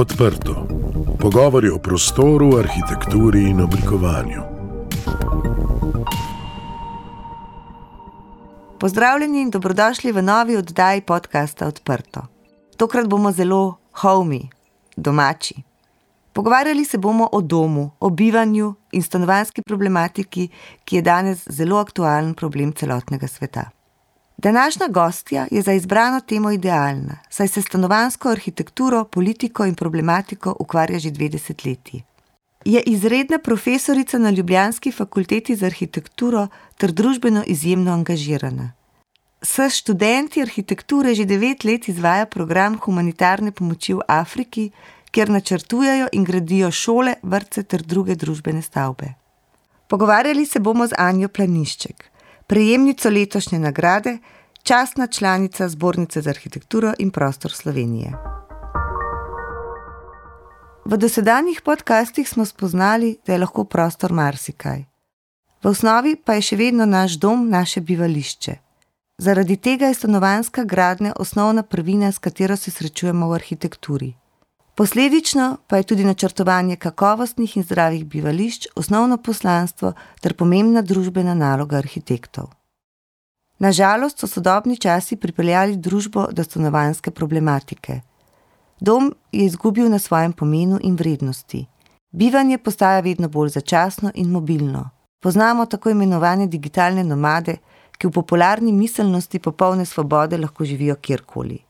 Odprto. Pogovori o prostoru, arhitekturi in oblikovanju. Pozdravljeni in dobrodošli v novi oddaji podcasta Odprto. Tokrat bomo zelo homi, domači. Pogovarjali se bomo o domu, o bivanju in stanovanski problematiki, ki je danes zelo aktualen problem celotnega sveta. Današnja gostja je za izbrano temo idealna, saj se stanovansko arhitekturo, politiko in problematiko ukvarja že dve desetletji. Je izredna profesorica na Ljubljanski fakulteti za arhitekturo ter družbeno izjemno angažirana. S študenti arhitekture že devet let izvaja program humanitarne pomoči v Afriki, kjer načrtujejo in gradijo šole, vrtce ter druge družbene stavbe. Pogovarjali se bomo z Anjo Planišček prejemnico letošnje nagrade, častna članica Zbornice za arhitekturo in prostor Slovenije. V dosedanjih podcastih smo spoznali, da je lahko prostor marsikaj. V osnovi pa je še vedno naš dom, naše bivališče. Zaradi tega je stanovanska gradnja osnovna prvina, s katero se srečujemo v arhitekturi. Posledično pa je tudi načrtovanje kakovostnih in zdravih bivališč osnovno poslanstvo ter pomembna družbena naloga arhitektov. Nažalost so sodobni časi pripeljali družbo do stanovanske problematike. Dom je izgubil na svojem pomenu in vrednosti. Bivanje postaja vedno bolj začasno in mobilno. Poznamo tako imenovane digitalne nomade, ki v popularni miselnosti popolne svobode lahko živijo kjerkoli.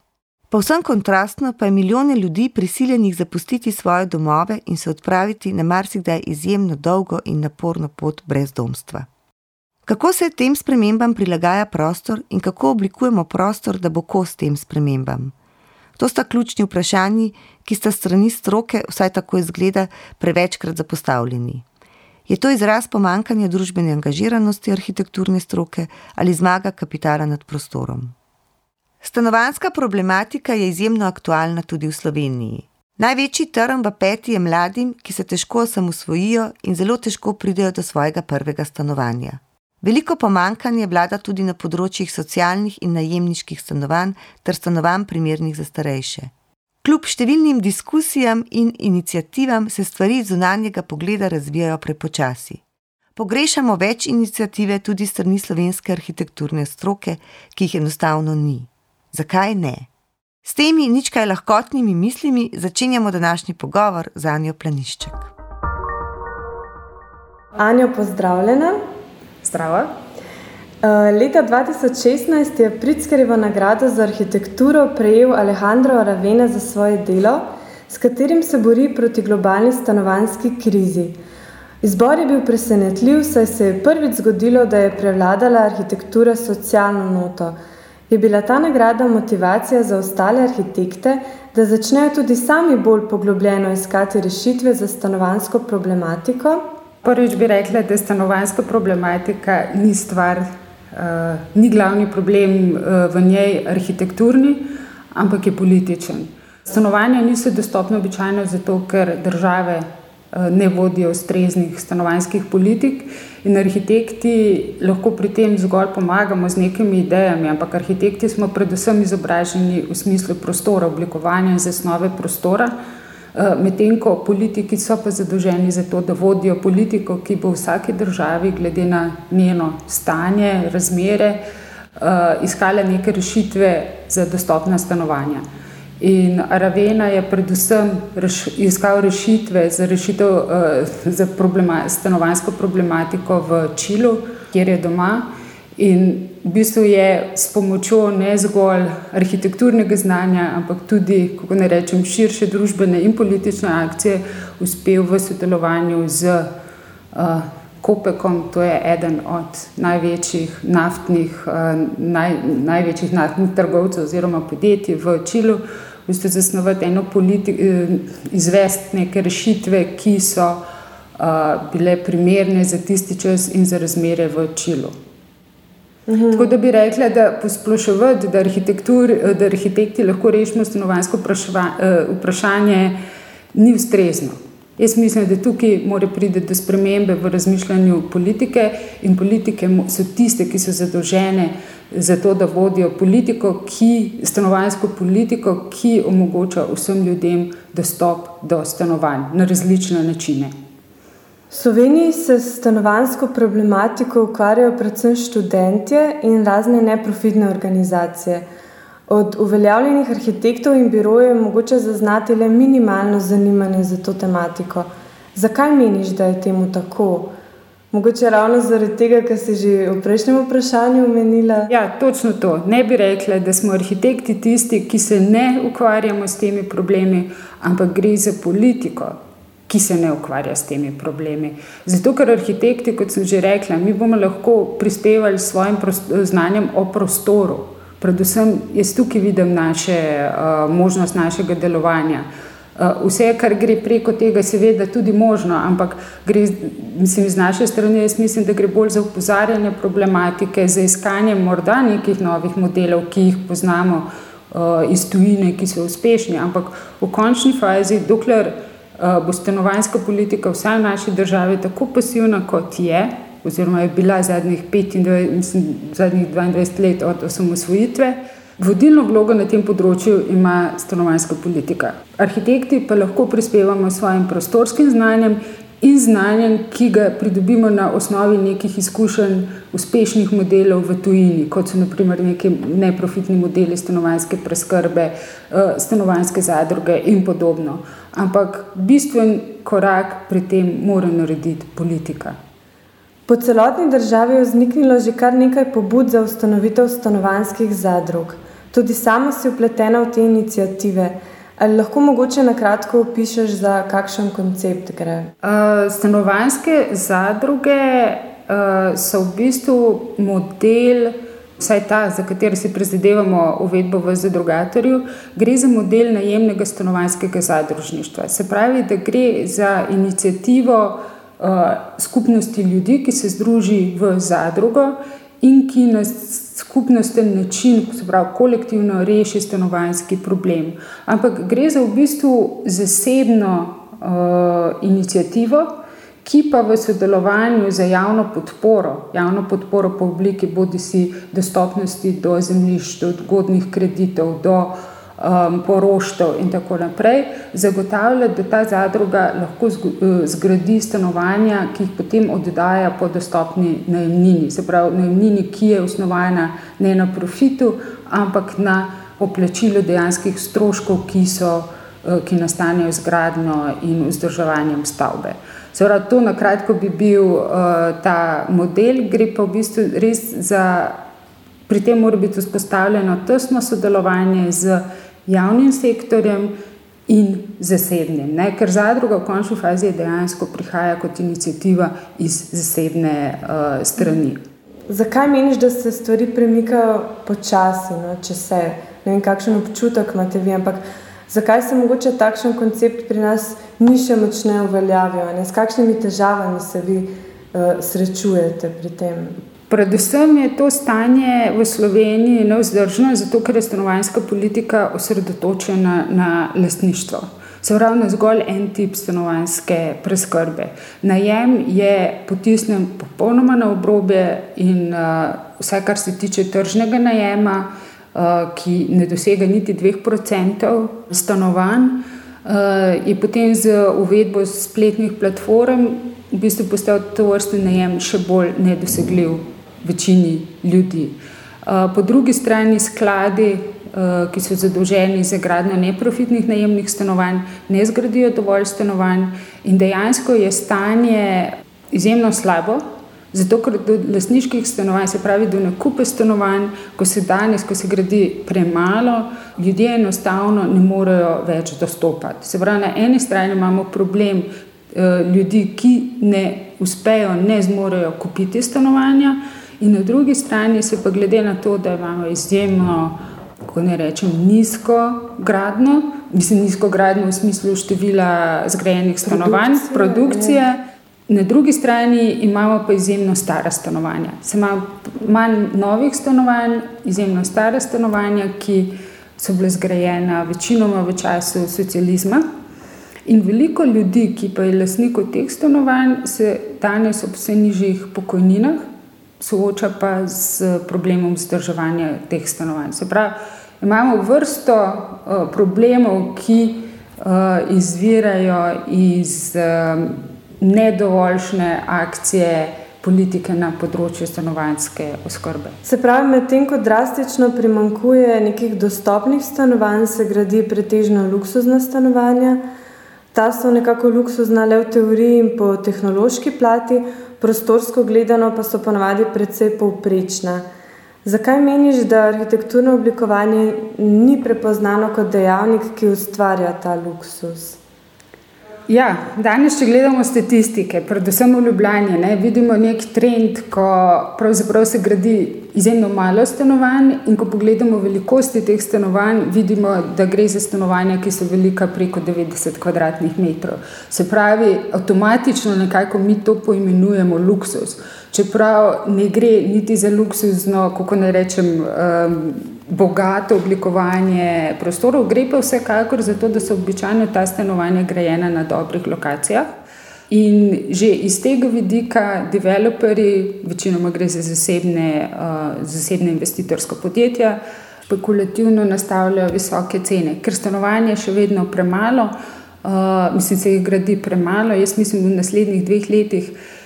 Povsem kontrastno pa je milijone ljudi prisiljenih zapustiti svoje domove in se odpraviti na marsikdaj izjemno dolgo in naporno pot brezdomstva. Kako se tem spremembam prilagaja prostor in kako oblikujemo prostor, da bo kos tem spremembam? To sta ključni vprašanji, ki sta strani stroke, vsaj tako izgleda, prevečkrat zapostavljeni. Je to izraz pomankanja družbene angažiranosti arhitekturne stroke ali zmaga kapitala nad prostorom? Stanovanska problematika je izjemno aktualna tudi v Sloveniji. Največji trn v peti je mladim, ki se težko osamosvojijo in zelo težko pridejo do svojega prvega stanovanja. Veliko pomankanje vlada tudi na področjih socialnih in najemniških stanovanj ter stanovanj primernih za starejše. Kljub številnim diskusijam in inicijativam se stvari z zunanjega pogleda razvijajo prepočasi. Pogrešamo več inicijative tudi strani slovenske arhitekturne stroke, ki jih enostavno ni. Zakaj ne? S temi ničkaj lahkotnimi mislimi začenjamo današnji pogovor z Anjo Planišček. Anjo, pozdravljena. Zdravo. Eh, leta 2016 je Prickerjevo nagrado za arhitekturo prejel Alejandro Ravena za svoje delo, s katerim se bori proti globalni stanovanski krizi. Izbor je bil presenetljiv, saj se je prvič zgodilo, da je prevladala arhitektura socialno noto. Je bila ta nagrada motivacija za ostale arhitekte, da začnejo tudi sami bolj poglobljeno iskati rešitve za stanovansko problematiko? Prvič bi rekla, da stanovanska problematika ni stvar, uh, ni glavni problem uh, v njej arhitekturni, ampak je političen. Stanovanja niso dostopne običajno zato, ker države Eh, ne vodijo ustreznih stanovanjskih politik. In arhitekti lahko pri tem zgolj pomagamo z nekimi idejami, ampak arhitekti smo predvsem izobraženi v smislu prostora, oblikovanja in zasnove prostora, eh, medtem ko politiki so pa zadolženi za to, da vodijo politiko, ki bo v vsaki državi, glede na njeno stanje, razmere, eh, iskala neke rešitve za dostopna stanovanja. In Ravena je predvsem reš, iskal rešitve za rešitev uh, za problema, stanovansko problematiko v Čilu, kjer je doma. In v bistvu je s pomočjo ne zgolj arhitekturnega znanja, ampak tudi, kako ne rečem, širše družbene in politične akcije uspel v sodelovanju z uh, Kopekom, to je eden od največjih naftnih, uh, naj, največjih naftnih trgovcev oziroma podjetij v Čilu v bistvu zasnovati eno politiko, eh, izvesti neke rešitve, ki so uh, bile primerne za tisti čas in za razmere v Čilu. Uhum. Tako da bi rekla, da posploševati, da, da arhitekti lahko rešimo stanovansko eh, vprašanje, ni ustrezno. Jaz mislim, da tukaj mora priti do spremembe v razmišljanju politike in politike so tiste, ki so zadolžene za to, da vodijo politiko, ki, stanovansko politiko, ki omogoča vsem ljudem dostop do stanovanj na različne načine. V Sloveniji se s stanovansko problematiko ukvarjajo predvsem študentje in razne neprofitne organizacije. Od uveljavljenih arhitektov in birojev je mogoče zaznati le minimalno zanimanje za to tematiko. Zakaj meniš, da je temu tako? Mogoče ravno zaradi tega, kar si že v prejšnjem vprašanju omenila. Ja, točno to. Ne bi rekla, da smo arhitekti tisti, ki se ne ukvarjamo s temi problemi, ampak gre za politiko, ki se ne ukvarja s temi problemi. Zato, ker arhitekti, kot sem že rekla, mi bomo lahko prispevali s svojim znanjem o prostoru. Predvsem jaz tukaj vidim naše, uh, možnost našega delovanja. Uh, Eh, vse, kar gre preko tega, seveda tudi možno, ampak gre, mislim, z naše strani, jaz mislim, da gre bolj za upozarjanje problematike, za iskanje morda nekih novih modelov, ki jih poznamo uh, iz tujine, ki so uspešni, ampak v končni fazi, dokler uh, bo stanovanjska politika vsaj v naši državi tako pasivna, kot je, oziroma je bila zadnjih, 25, mislim, zadnjih 22 let od osamosvojitve, Vodilno vlogo na tem področju ima stanovanjska politika. Arhitekti pa lahko prispevamo s svojim prostorskim znanjem in znanjem, ki ga pridobimo na osnovi nekih izkušenj uspešnih modelov v tujini, kot so naprimer neki neprofitni modeli stanovanjske preskrbe, eh, stanovanjske zadruge in podobno. Ampak bistven korak pri tem mora narediti politika. Po celotni državi je vzniknilo že kar nekaj pobud za ustanovitev stanovanjskih zadrug. Tudi sama si upletena v te inicijative. Ali lahko mogoče na kratko opišeš, za kakšen koncept gre? Uh, stanovanske zadruge uh, so v bistvu model, vsaj ta, za kateri si prizadevamo uvedbo v zadrugatorju, gre za model najemnega stanovanskega zadružništva. Se pravi, da gre za inicijativo uh, skupnosti ljudi, ki se združi v zadrugo in ki na skupnosten način, se pravi kolektivno, reši stanovanjski problem. Ampak gre za v bistvu zasebno uh, inicijativo, ki pa v sodelovanju za javno podporo, javno podporo po obliki bodi si dostopnosti do zemljišč, do odgodnih kreditov, do uh, um, poroštev in tako naprej, zagotavlja, da ta zadruga lahko uh, zgradi stanovanja, ki jih potem oddaja po dostopni najemnini. Se pravi, najemnini, ki je osnovana ne na profitu, ampak na oplačilu dejanskih stroškov, ki, so, uh, ki nastanejo z gradnjo in vzdrževanjem stavbe. Pravi, to na kratko bi bil uh, ta model, gre pa v bistvu res za. Pri tem mora biti vzpostavljeno tesno sodelovanje z javnim sektorjem in zasebnim. Ne? Ker zadruga v končni fazi dejansko prihaja kot inicijativa iz zasebne uh, strani. Zakaj meniš, da se stvari premikajo počasi, no? če se ne vem, kakšen občutek imate vi? Ampak zakaj se mogoče takšen koncept pri nas ni še močneje uveljavil? S kakšnimi težavami se vi uh, srečujete pri tem? Predvsem je to stanje v Sloveniji neudržno, zato ker je stanovanjska politika osredotočena na lastništvo. Se pravi, na zgolj en tip stanovanjske preskrbe. Najem je potisnjen popolnoma na obrobje, in uh, vse, kar se tiče tržnega najema, uh, ki ne dosega niti 2% stanovanj, uh, je potem z uvedbo spletnih platform v bistvu postal to vrstni najem še bolj nedosegljiv večini ljudi. Po drugi strani skladi, ki so zadolženi za gradnjo neprofitnih najemnih stanovanj, ne zgradijo dovolj stanovanj in dejansko je stanje izjemno slabo. Zato, ker do lasniških stanovanj, se pravi do nakupe stanovanj, ko se danes, ko se gradi premalo, ljudje enostavno ne morejo več dostopati. Se pravi, na eni strani imamo problem ljudi, ki ne uspejo, ne zmorejo kupiti stanovanja, In na drugi strani se pa glede na to, da imamo izjemno, kako ne rečem, nizko gradno, mislim, nizko gradno v smislu števila zgrajenih stanovanj, produkcije. produkcije. Na drugi strani imamo pa izjemno stara stanovanja. Se ima manj novih stanovanj, izjemno stara stanovanja, ki so bile zgrajena večinoma v času socializma. In veliko ljudi, ki pa je lasnikov teh stanovanj, se danes ob vse nižjih pokojninah sooča pa z problemom vzdrževanja teh stanovanj. Se pravi, imamo vrsto uh, problemov, ki uh, izvirajo iz uh, nedovoljšne akcije politike na področju stanovanjske oskrbe. Se pravi, medtem ko drastično primankuje nekih dostopnih stanovanj, se gradi pretežno luksuzna stanovanja. Ta so nekako luksuzna le v teoriji in po tehnološki plati, prostorsko gledano pa so ponavadi precej povprečna. Zakaj meniš, da arhitekturno oblikovanje ni prepoznano kot dejavnik, ki ustvarja ta luksus? Ja, danes, če gledamo statistike, predvsem v Ljubljani, ne, vidimo nek trend, ko se gradi izjemno malo stanovanj. In ko pogledamo velikosti teh stanovanj, vidimo, da gre za stanovanja, ki so velika preko 90 km2. Se pravi, avtomatično nekako mi to poimenujemo luksus. Čeprav ne gre niti za luksuzno, kako naj rečem. Um, bogato oblikovanje prostorov, gre pa vsekakor za to, da so običajno ta stanovanja grajena na dobrih lokacijah. In že iz tega vidika, developerji, večinoma gre za zasebne, uh, zasebne investitorske podjetja, špekulativno nastavljajo visoke cene, ker stanovanje je še vedno premalo, uh, mislim, se jih gradi premalo. Jaz mislim, da v naslednjih dveh letih uh,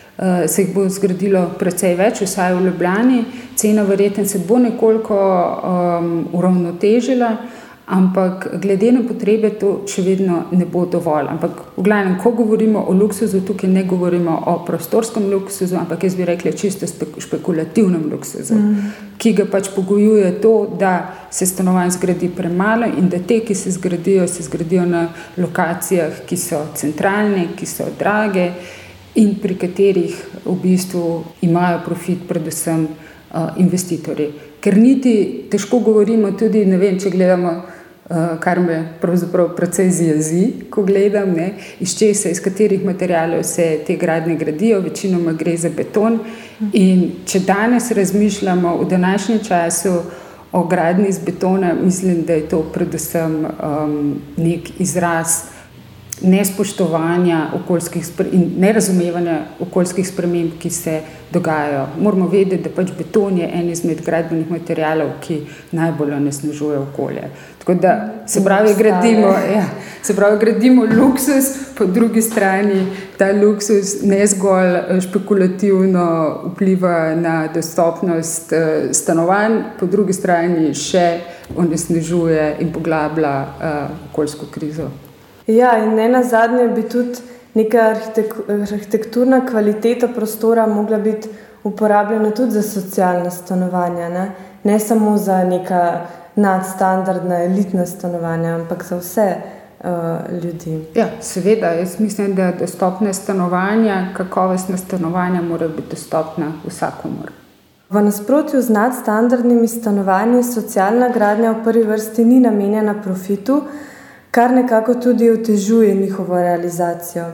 se jih bo zgradilo precej več, vsaj v Ljubljani. Cena verjetno se bo nekoliko um, uravnotežila, ampak glede na potrebe to še vedno ne bo dovolj. Ampak, v glavnem, ko govorimo o luksuzu, tukaj ne govorimo o prostorskem luksuzu, ampak jaz bi rekla čisto špekulativnem luksuzu, mm. ki ga pač pogojuje to, da se stanovanj zgradi premalo in da te, ki se zgradijo, se zgradijo na lokacijah, ki so centralne, ki so drage in pri katerih v bistvu imajo profit predvsem uh, investitorji. Ker niti težko govorimo, tudi ne vem, če gledamo, uh, kar me pravzaprav precej zjezi, ko gledam, ne, iz česa, iz katerih materijalov se te gradnje gradijo, večinoma gre za beton. In če danes razmišljamo v današnjem času o gradnji iz betona, mislim, da je to predvsem um, nek izraz nespoštovanja okoljskih in nerazumevanja okoljskih sprememb, ki se dogajajo. Moramo vedeti, da pač beton je en izmed gradbenih materijalov, ki najbolj onesnažuje okolje. Tako da se pravi, gradimo, ja, se pravi, gradimo luksus, po drugi strani ta luksus ne zgolj eh, špekulativno vpliva na dostopnost eh, stanovanj, po drugi strani še onesnažuje in poglablja uh, okoljsko krizo. Ja, in ne na zadnje bi tudi neka arhitek arhitekturna kvaliteta prostora mogla biti uporabljena tudi za socialna stanovanja, ne, ne samo za neka nadstandardna, elitna stanovanja, ampak za vse uh, ljudi. Ja, seveda, jaz mislim, da dostopne stanovanja, kakovostne stanovanja, morajo biti dostopna vsakomor. V nasprotju z nadstandardnimi stanovanji, socialna gradnja v prvi vrsti ni namenjena profitu, kar nekako tudi otežuje njihovo realizacijo.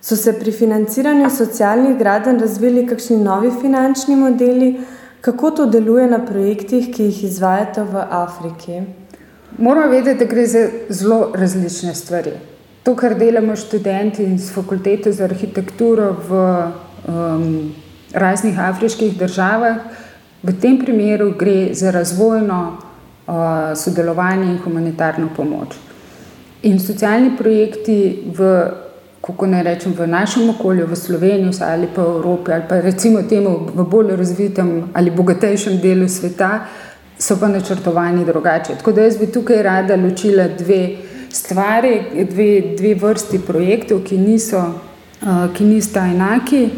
So se pri financiranju socialnih gradenj razvili kakšni novi finančni modeli, kako to deluje na projektih, ki jih izvajate v Afriki? Moramo vedeti, da gre za zelo različne stvari. To, kar delamo študenti iz fakultete za arhitekturo v um, raznih afriških državah, v tem primeru gre za razvojno uh, sodelovanje in humanitarno pomoč. In socialni projekti v, kako naj rečem, v našem okolju, v Sloveniji ali pa v Evropi, ali pa recimo temu v bolj razvitem ali bogatejšem delu sveta, so pa načrtovani drugače. Tako da jaz bi tukaj rada ločila dve stvari, dve, dve vrsti projektov, ki, niso, uh, ki nista enaki.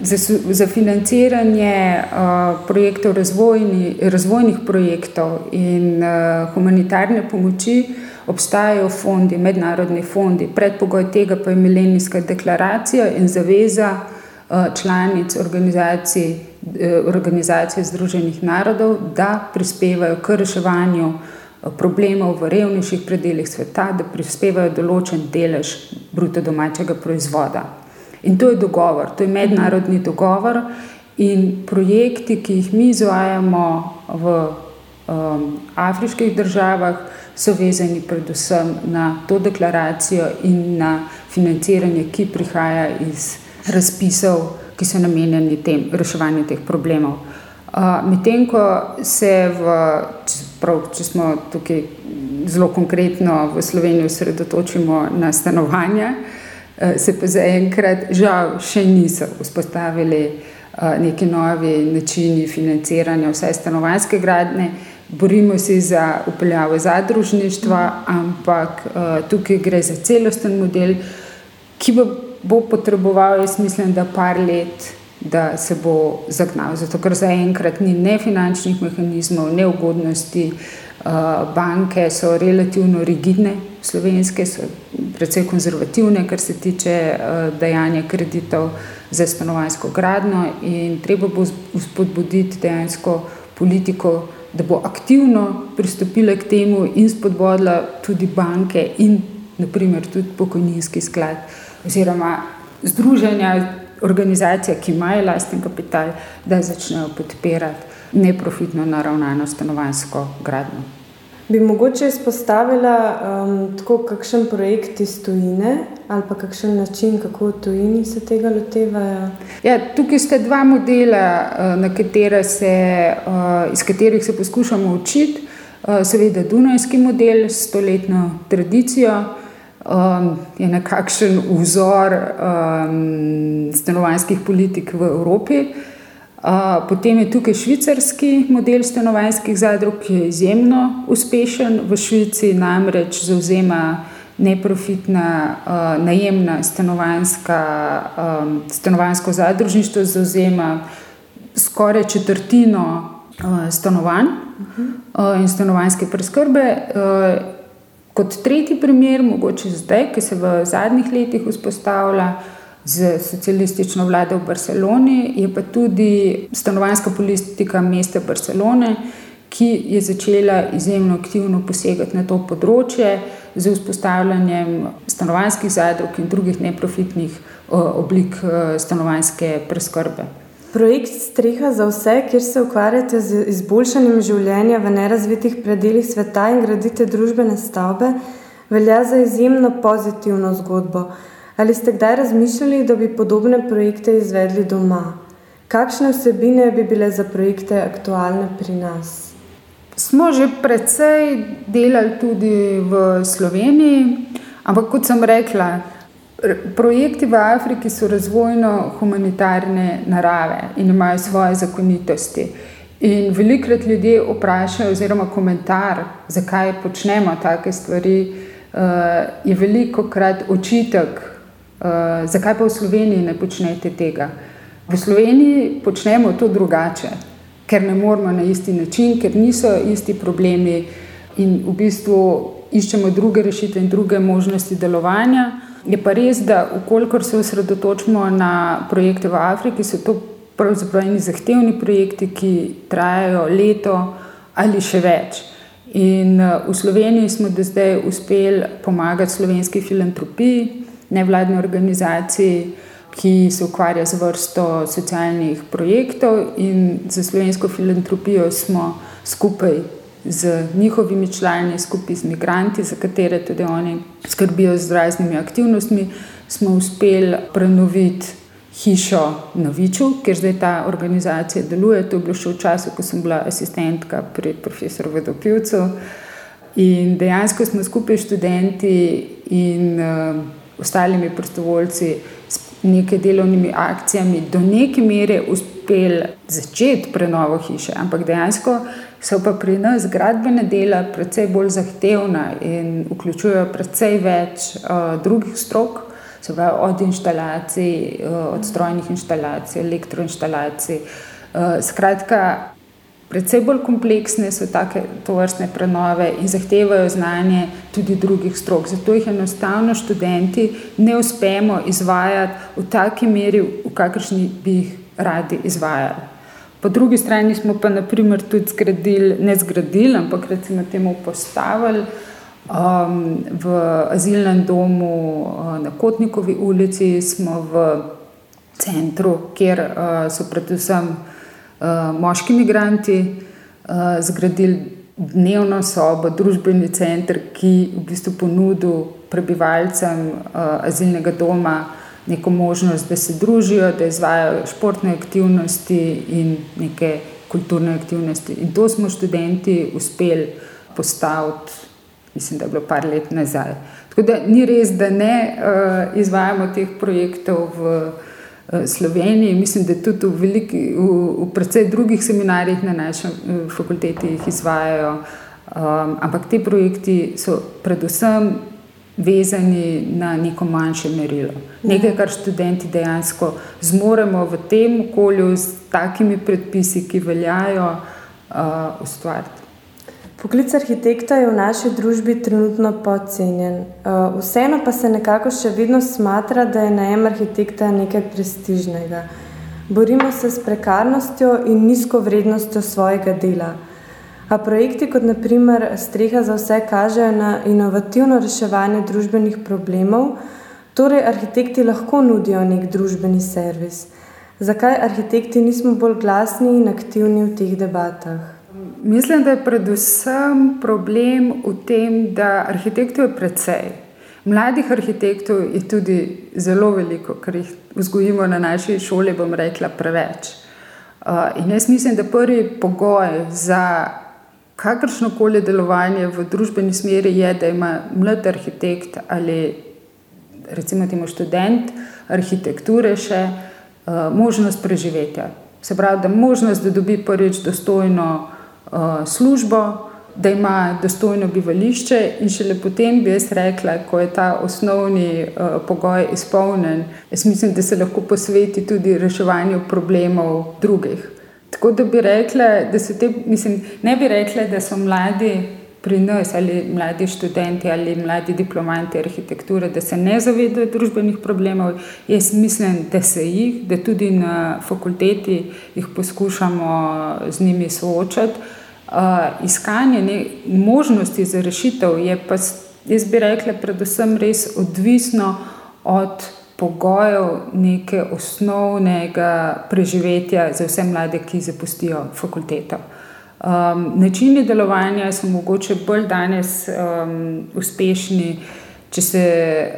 Za, za financiranje uh, projektov, razvojni, razvojnih projektov in uh, humanitarne pomoči obstajajo fondi, mednarodni fondi. Predpogoj tega pa je milenijska deklaracija in zaveza eh, članic organizacij, eh, organizacije Združenih narodov, da prispevajo k reševanju eh, problemov v revnejših predeljih sveta, da prispevajo določen delež bruto domačega proizvoda. In to je dogovor, to je mednarodni dogovor in projekti, ki jih mi izvajamo v um, afriških državah, so vezani predvsem na to deklaracijo in na financiranje, ki prihaja iz razpisov, ki so namenjeni tem, reševanju teh problemov. Medtem ko se, v, prav, če smo tukaj zelo konkretno v Sloveniji osredotočimo na stanovanja, se pa zaenkrat žal še niso vzpostavili neki novi načini financiranja vse stanovanske gradne. Borimo se za upeljavo zadružništva, ampak tukaj gre za celosten model, ki bo, bo potreboval, jaz mislim, da par let, da se bo zagnal. Zato, ker zaenkrat ni ne finančnih mehanizmov, ne ugodnosti. Banke so relativno rigidne, slovenske so precej konzervativne, kar se tiče dajanja kreditov za stanovansko gradno, in treba bo spodbuditi dejansko politiko, da bo aktivno pristopila k temu in spodbudila tudi banke in naprimer tudi pokojninski sklad oziroma združenja, organizacije, ki imajo lasten kapital, da začnejo podpirati neprofitno naravnano stanovansko gradno. Bi mogoče izpostavila um, tako kakšen projekt iz tujine ali pa kakšen način, kako v tujini se tega lotevajo? Ja, tukaj sta dva modela, katere se, iz katerih se poskušamo učiti. Seveda, Dunajski model s stoletno tradicijo je nekakšen vzor stanovanjskih politik v Evropi. Potem je tukaj švicarski model stanovanjskih zadrug, ki je izjemno uspešen. V Švici namreč zauzema neprofitna najemna stanovanjska, stanovanjsko zadružništvo, zauzema skoraj četrtino stanovanj in stanovanjske preskrbe. Kot tretji primer, mogoče zdaj, ki se v zadnjih letih vzpostavlja z socialistično vlado v Barceloni, je pa tudi stanovanjska politika mesta Barcelone, ki je začela izjemno aktivno posegati na to področje z vzpostavljanjem stanovanjskih zadrug in drugih neprofitnih oblik stanovanjske preskrbe. Projekt Streha za vse, kjer se ukvarjate z izboljšanjem življenja v nerazvitih predelih sveta in gradite družbene stavbe, velja za izjemno pozitivno zgodbo. Ali ste kdaj razmišljali, da bi podobne projekte izvedli doma? Kakšne vsebine bi bile za projekte aktualne pri nas? Smo že precej delali tudi v Sloveniji, ampak kot sem rekla, projekti v Afriki so razvojno-humanitarne narave in imajo svoje zakonitosti. In velikokrat ljudje vprašajo, oziroma komentar, zakaj počnemo take stvari, je veliko krat očitek zakaj pa v Sloveniji ne počnete tega? V Sloveniji počnemo to drugače, ker ne moramo na isti način, ker niso isti problemi in v bistvu iščemo druge rešitve in druge možnosti delovanja. Je pa res, da ukolikor se osredotočimo na projekte v Afriki, so to pravzaprav eni zahtevni projekti, ki trajajo leto ali še več. In v Sloveniji smo do zdaj uspeli pomagati slovenski filantropiji nevladni organizaciji, ki se ukvarja z vrsto socialnih projektov, in za slovensko filantropijo smo skupaj z njihovimi člani, skupaj z migranti, za katere tudi oni skrbijo z raznimi aktivnostmi, smo uspeli prenoviti. Hišo na Viču, kjer zdaj ta organizacija deluje. To je bilo še v času, ko sem bila asistentka pri profesorju Vodopilcu. In dejansko smo skupaj s študenti in uh, ostalimi prostovoljci, s nekaj delovnimi akcijami, do neke mere uspeli začeti prenovo hiše, ampak dejansko so pa pri nas gradbene dela precej bolj zahtevna in vključujejo precej več uh, drugih strok. Se pravi, od instalacij, od strojnih instalacij, elektroinstalacij. Skratka, Predvsej bolj kompleksne so take tovrstne prenove in zahtevajo znanje tudi drugih strok. Zato jih enostavno študenti ne uspemo izvajati v taki meri, v kakršni bi jih radi izvajali. Po drugi strani smo pa naprimer tudi zgradili, ne zgradili, ampak recimo temu postavili um, v azilnem domu uh, na Kotnikovi ulici, smo v centru, kjer uh, so predvsem uh, moški imigranti uh, zgradili dnevno sobo, družbeni center, ki v bistvu ponudi prebivalcem uh, azilnega doma neko možnost, da se družijo, da izvajo športne aktivnosti in neke kulturne aktivnosti. In to smo študenti uspeli postaviti, mislim, da je bilo par let nazaj. Tako da ni res, da ne uh, izvajamo teh projektov v Sloveniji. Mislim, da tudi v, veliki, v, v precej drugih seminarjih na naši uh, fakulteti jih izvajajo. Um, ampak ti projekti so predvsem vezani na neko manjše merilo. Nekaj, kar študenti dejansko zmoremo v tem okolju s takimi predpisi, ki veljajo uh, ustvariti. Poklic arhitekta je v naši družbi trenutno podcenjen. Uh, vseeno pa se nekako še vedno smatra, da je najem arhitekta nekaj prestižnega. Borimo se s prekarnostjo in nizko vrednostjo svojega dela. A projekti kot naprimer Streha za vse kažejo na inovativno reševanje družbenih problemov, torej arhitekti lahko nudijo nek družbeni servis. Zakaj arhitekti nismo bolj glasni in aktivni v teh debatah? Mislim, da je predvsem problem v tem, da arhitektov je precej. Mladih arhitektov je tudi zelo veliko, ker jih vzgojimo na naši šoli, bom rekla, preveč. Uh, in jaz mislim, da prvi pogoj za kakršno koli delovanje v družbeni smeri je, da ima mlad arhitekt ali recimo temu študent arhitekture še uh, možnost preživetja. Se pravi, da možnost, da dobi prvič dostojno službo, da ima dostojno bivališče in šele potem bi jaz rekla, ko je ta osnovni uh, pogoj izpolnen, jaz mislim, da se lahko posveti tudi reševanju problemov drugih. Tako da bi rekla, da so te, mislim, ne bi rekla, da so mladi pri nas ali mladi študenti ali mladi diplomanti arhitekture, da se ne zavedajo družbenih problemov. Jaz mislim, da se jih, da tudi na fakulteti jih poskušamo z njimi soočati. Uh, iskanje ne, možnosti za rešitev je pa, jaz bi rekla, predvsem res odvisno od pogojev neke osnovnega preživetja za vse mlade, ki zapustijo fakulteto. Um, načini delovanja so mogoče bolj danes um, uspešni, če se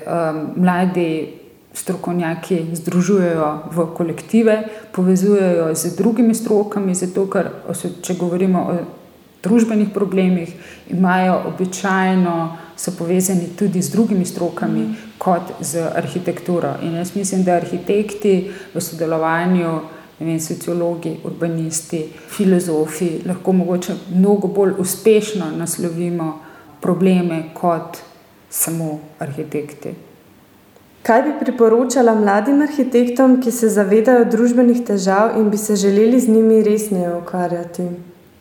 um, mladi strokovnjaki združujejo v kolektive, povezujejo z drugimi strokami, zato ker, če govorimo o družbenih problemih, imajo običajno, so povezani tudi z drugimi strokami, mm. kot z arhitekturo. In jaz mislim, da arhitekti v sodelovanju, vem, sociologi, urbanisti, filozofi, lahko mogoče mnogo bolj uspešno naslovimo probleme kot samo arhitekti. Kaj bi priporočala mladim arhitektom, ki se zavedajo družbenih težav in bi se želeli z njimi resneje ukvarjati?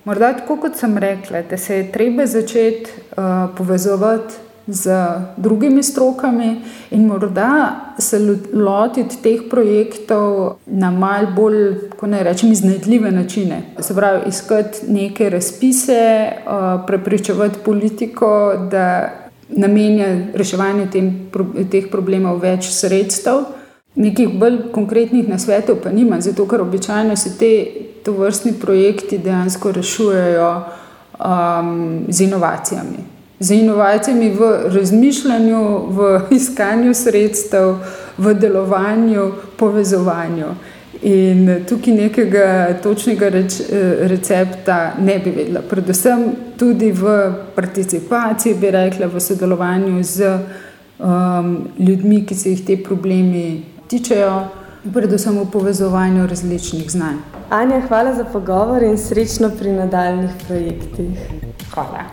Morda tako, kot sem rekla, da se je treba začeti uh, povezovati z drugimi strokami in morda se lotiti teh projektov na mal bolj, kako naj rečem, iznajdljive načine. Se pravi, iskati neke razpise, uh, prepričevati politiko, da namenja reševanju tem, teh problemov več sredstev. Nekih bolj konkretnih nasvetov pa nima, zato ker običajno se te to vrstni projekti dejansko rešujejo um, z inovacijami. Z inovacijami v razmišljanju, v iskanju sredstev, v delovanju, povezovanju. In tukaj nekega točnega reč, recepta ne bi vedela. Predvsem tudi v participaciji, bi rekla, v sodelovanju z um, ljudmi, ki se jih te problemi tičejo predvsem v povezovanju različnih znanj. Anja, hvala za pogovor in srečno pri nadaljnih projektih. Hvala.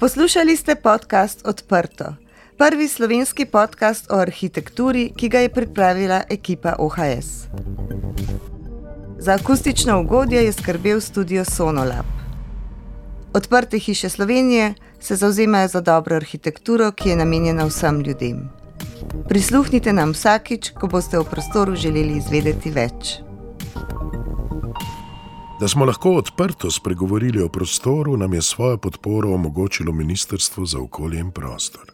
Poslušali ste podcast Odprto, prvi slovenski podcast o arhitekturi, ki ga je pripravila ekipa OHS. Za akustično ugodje je skrbel studio Sonolab. Odprte hiše Slovenije se zauzemajo za dobro arhitekturo, ki je namenjena vsem ljudem. Prisluhnite nam vsakič, ko boste v prostoru želeli izvedeti več. Da smo lahko odprto spregovorili o prostoru, nam je svojo podporo omogočilo Ministrstvo za okolje in prostor.